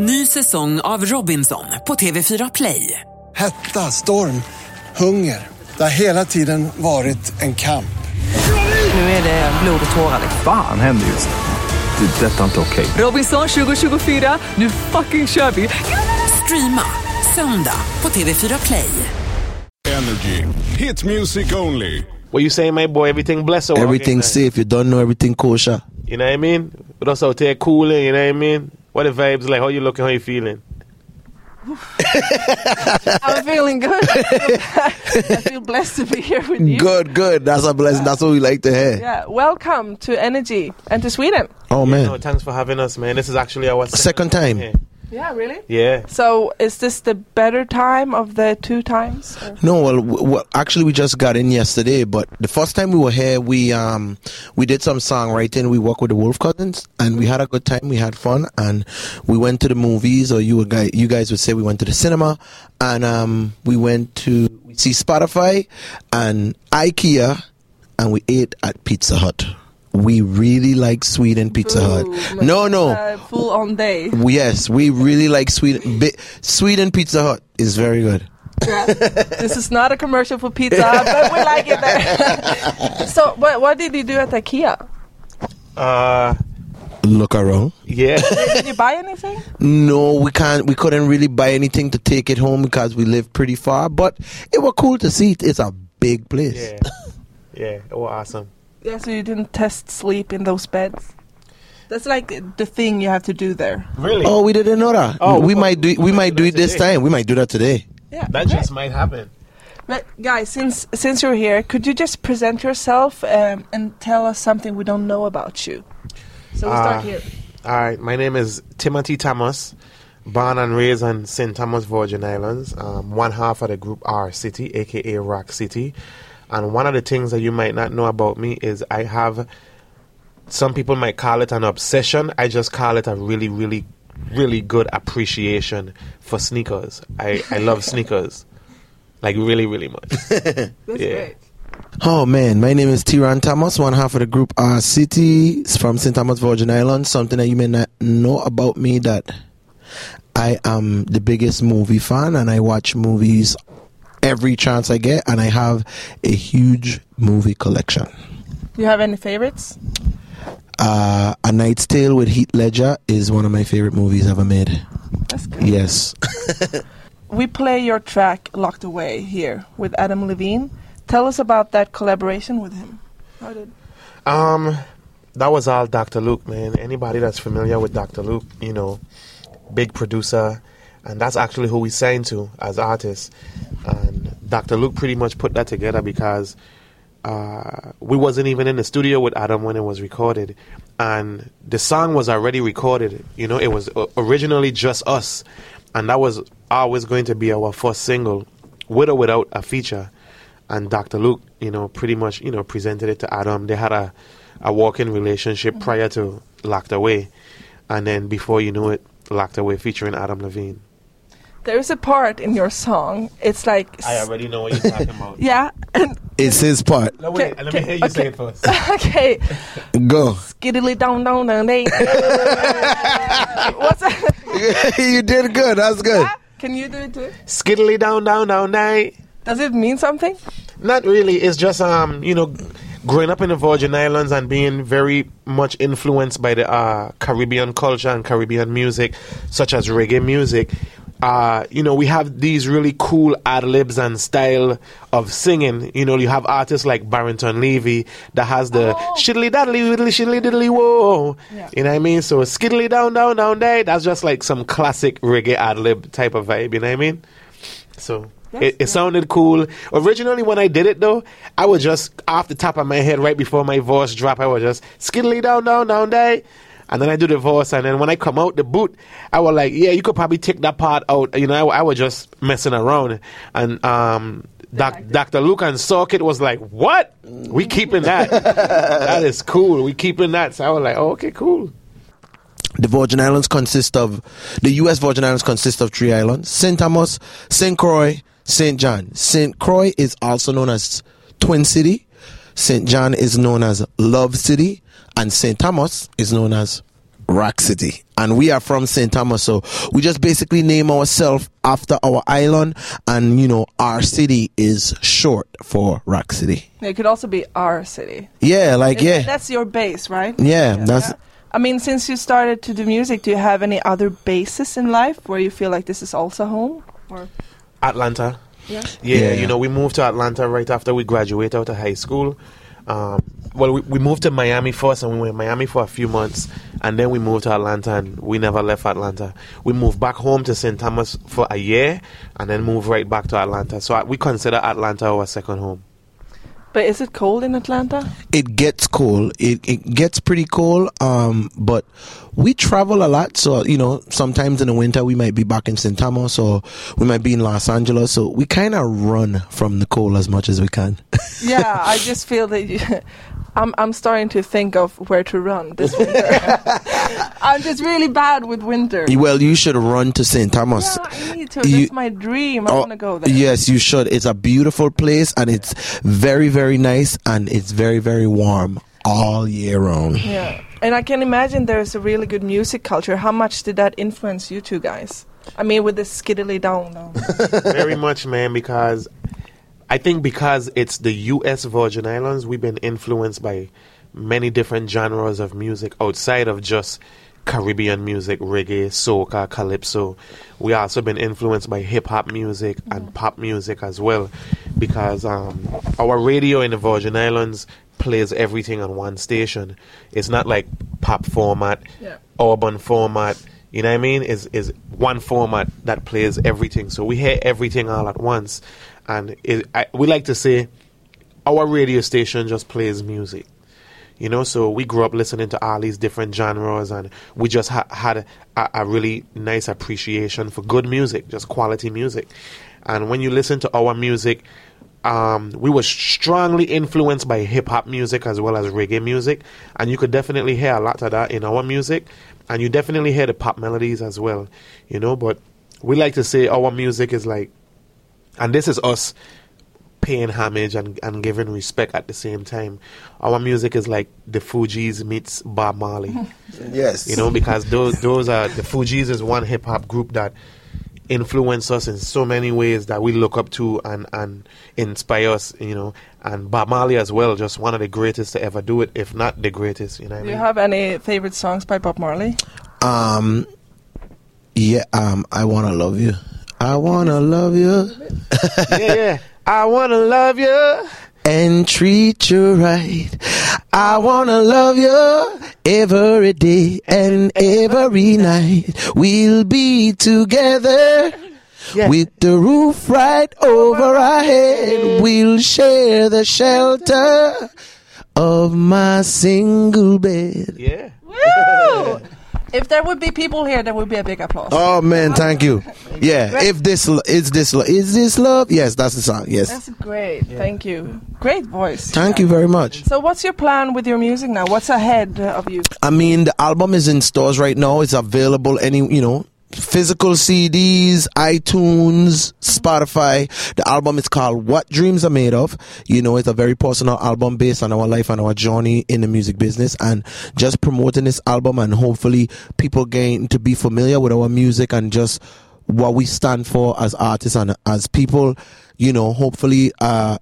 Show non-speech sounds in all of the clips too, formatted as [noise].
Ny säsong av Robinson på TV4 Play. Hetta, storm, hunger. Det har hela tiden varit en kamp. Nu är det blod och tårar. Fan händer just nu. Det. är Detta är inte okej. Robinson 2024, nu fucking kör vi! Streama söndag på TV4 Play. Energy. Hit music only. What you saying, my boy? Everything blessed Everything okay, safe. You don't know everything kosher. You know what I mean? But also take cooling, you know what I mean? What the vibes like? How you looking? How you feeling? [laughs] I'm feeling good. [laughs] I feel blessed to be here with you. Good, good. That's a blessing. That's what we like to hear. Yeah, welcome to Energy and to Sweden. Oh man, No, thanks for having us, man. This is actually our Second time. Here. Yeah, really? Yeah. So, is this the better time of the two times? or- No, well, w- well, actually, we just got in yesterday. But the first time we were here, we um we did some songwriting. We worked with the Wolf Cousins, and we had a good time. We had fun, and we went to the movies, or you were guy, you guys would say we went to the cinema, and um we went to see Spotify and IKEA, and we ate at Pizza Hut. We really like Sweden Pizza Hut. Ooh, No, no. Uh, full on day. Yes, we really like Sweden. Bi- Sweden Pizza Hut is very good. this is not a commercial for pizza, but we like it there. [laughs] so, what, what did you do at IKEA? Uh, Look around. yeah. Did you buy anything? No, we can't. We couldn't really buy anything to take it home because we live pretty far. But it was cool to see. It's a big place. yeah. [laughs] Yeah. Oh, awesome. Yeah, so you didn't test sleep in those beds. That's like the thing you have to do there. Really? Oh, we didn't know that. Oh, we we- might do. We, we might do do that it this today. time. We might do that today. Yeah, that great. just might happen. But guys, since since you're here, could you just present yourself um, and tell us something we don't know about you? So we Ah. start here. All right. My name is Timothy Thomas, born and raised on St. Thomas, Virgin Islands. Um, one half of the group R City, aka Rock City. And one of the things that you might not know about me is I have. Some people might call it an obsession. I just call it a really, really, really good appreciation for sneakers. I, I love [laughs] sneakers. Like really, really much. [laughs] That's Yeah. great. Oh man, my name is Theron Thomas, one half of the group R City from St. Thomas, Virgin Islands. Something that you may not know about me that I am the biggest movie fan and I watch movies every chance I get and I have a huge movie collection. Do you have any favorites? Uh, A Knight's Tale with Heath Ledger is one of my favorite movies ever made. That's good. Yes. [laughs] We play your track "Locked Away" here with Adam Levine. Tell us about that collaboration with him. How did? Um, that was all Dr. Luke, man. Anybody that's familiar with Dr. Luke, you know, big producer, and that's actually who we signed to as artists. And Dr. Luke pretty much put that together because uh, we wasn't even in the studio with Adam when it was recorded, and the song was already recorded. You know, it was originally just us, and that was always going to be our first single, with or without a feature. And Dr. Luke, you know, pretty much, you know, presented it to Adam. They had a, a walking relationship prior to Locked Away, and then before you knew it, Locked Away featuring Adam Levine. There is a part in your song. It's like I already know what you're talking about. [laughs] yeah, and It's his part. No, wait, let me hear you okay. say it first. [laughs] okay, Go. skiddly down down down. [laughs] What's that? you did good. That's good. Can you do it too? Skiddly down, down, down, night. Does it mean something? Not really. It's just um, you know, growing up in the Virgin Islands and being very much influenced by the uh, Caribbean culture and Caribbean music, such as reggae music. Uh, you know, we have these really cool ad libs and style of singing. You know, you have artists like Barrington Levy that has the shiddly daddly widdly shiddly diddly whoa. Yeah. You know what I mean? So skiddly down down down day. That's just like some classic reggae ad lib type of vibe. You know what I mean? So it, it sounded cool. Originally, when I did it though, I was just off the top of my head right before my voice drop. I was just skiddly down, down, down, day. And then I do the voice, and then when I come out the boot, I was like, "Yeah, you could probably take that part out." You know, I, I was just messing around, and um, Doc, Dr. Luke and Cirkut was like, "What? We keeping that? [laughs] that is cool. We keeping that." So I was like, oh, "Okay, cool." The Virgin Islands consist of the U.S. Virgin Islands consist of three islands: Saint Thomas, Saint Croix, Saint John. Saint Croix is also known as Twin City. Saint John is known as Love City, and Saint Thomas is known as Rock City. And we are from St. Thomas, so we just basically name ourselves after our island, and you know, R City is short for Rock City. It could also be our city. Yeah, like, yeah. That's your base, right? Yeah, that's. I mean, since you started to do music, do you have any other bases in life where you feel like this is also home? Or Atlanta. Yeah. Yeah, Yeah. you know, we moved to Atlanta right after we graduated out of high school. Um, well, we, we moved to Miami first, and we were in Miami for a few months, and then we moved to Atlanta, and we never left Atlanta. We moved back home to St. Thomas for a year, and then moved right back to Atlanta. So we consider Atlanta our second home. But is it cold in Atlanta? it gets cold. It it gets pretty cold. Um, but we travel a lot, so you know, sometimes in the winter we might be back in St. Thomas or we might be in Los Angeles. So we kind of run from the cold as much as we can. [laughs] yeah, I just feel that you, I'm I'm starting to think of where to run this winter. [laughs] I'm just really bad with winter. well, you should run to St. Thomas. yeah, I need to. You- That's my dream. I Oh, want to go there. Yes, you should. It's a beautiful place and it's very, very nice and it's very, very warm all year round. Yeah, and I can imagine there's a really good music culture. How much did that influence you two guys? I mean, with the skiddly down down. [laughs] Very much, man, because I think because it's the U.S. Virgin Islands, we've been influenced by many different genres of music outside of just Caribbean music, reggae, soca, calypso. We also been influenced by hip hop music and pop music as well, because um, our radio in the Virgin Islands plays everything on one station. It's not like pop format, Yeah. urban format. You know what I mean? Is is one format that plays everything. So we hear everything all at once, and it, I, we like to say our radio station just plays music. You know, so we grew up listening to all these different genres, and we just ha- had a, a really nice appreciation for good music, just quality music. And when you listen to our music, um, we were strongly influenced by hip hop music as well as reggae music, and you could definitely hear a lot of that in our music, and you definitely hear the pop melodies as well. You know, but we like to say our music is like, and this is us paying homage and, and giving respect at the same time. Our music is like the Fugees meets Bob Marley. [laughs] [laughs] Yes. you know, because those those are the Fugees is one hip hop group that influence us in so many ways that we look up to and and inspire us. You know, and Bob Marley as well, just one of the greatest to ever do it, if not the greatest. You know what Do I you mean? have any favorite songs by Bob Marley? Um, yeah, um, I wanna love you. I wanna love you yeah, yeah. I wanna love you. and treat you right. I wanna love you every day and every night. We'll be together. Yeah. With the roof right over our head, we'll share the shelter of my single bed. Yeah. Woo! If there would be people here, there would be a big applause. Oh man, thank you. Yeah, if this is this is this love? Yes, that's the song. Yes, That's great. Thank you. Great voice. thank you very much. So, what's your plan with your music now? What's ahead of you? I mean, the album is in stores right now. It's available any you know physical CDs, iTunes, Spotify. The album is called What Dreams Are Made Of. You know, it's a very personal album based on our life and our journey in the music business and just promoting this album and hopefully people gain to be familiar with our music and just what we stand for as artists and as people, you know, hopefully, uh,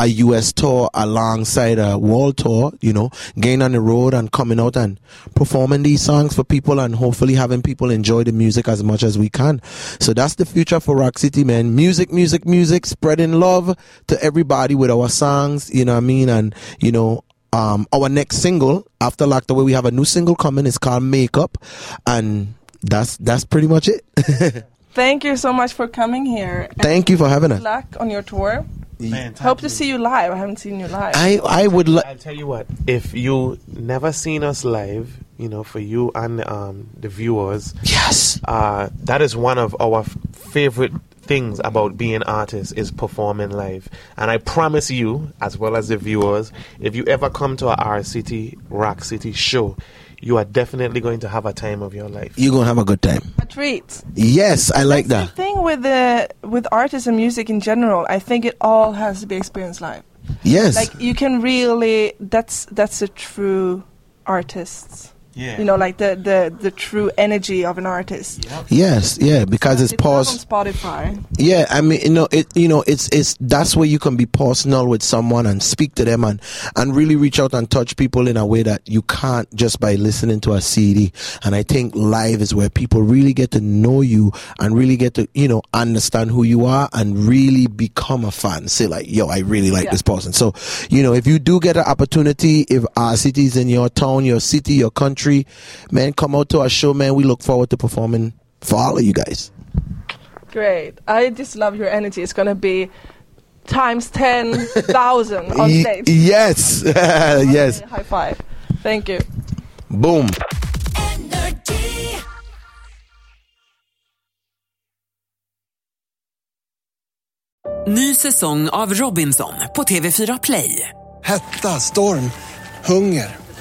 a US tour alongside a world tour, you know, getting on the road and coming out and performing these songs for people and hopefully having people enjoy the music as much as we can. So that's the future for Rock City, man. Music, music, music, spreading love to everybody with our songs, you know what I mean? And, you know, um, our next single after Locked Away, we have a new single coming. It's called Makeup. And that's, that's pretty much it. [laughs] Thank you so much for coming here. Thank you for having Good us. luck on your tour. Man, Hope to see you live. I haven't seen you live. I, I would like, I'll tell you what. If you never seen us live, you know, for you and um, the viewers, yes. uh, that is one of our f- favorite things about being artists is performing live. And I promise you, as well as the viewers, if you ever come to R City Rock City show, you are definitely going to have a time of your life. You're going to have a good time. a treat. Yes, I like That's that. the thing with the with artists and music in general. I think it all has to be experienced live. Yes. Like you can really. That's that's a true artist. Yeah. You know, like the, the, the true energy of an artist. Yes, yeah, because it's It's not pause. on Spotify. Yeah, I mean, you know, it, you know, it's, it's, that's where you can be personal with someone and speak to them and, and really reach out and touch people in a way that you can't just by listening to a CD. And I think live is where people really get to know you and really get to, you know, understand who you are and really become a fan. Say like, yo, I really like Yeah. this person. So, you know, if you do get an opportunity, if our city is in your town, your city, your country, man, come out to our show, man. We look forward to performing for all of you guys. Great. I just love your energy. It's going to be times 10,000 [laughs] on stage. Yes, [laughs] yes. High five. Thank you. Boom. Ny säsong av Robinson på TV4 Play. Hetta, storm, hunger.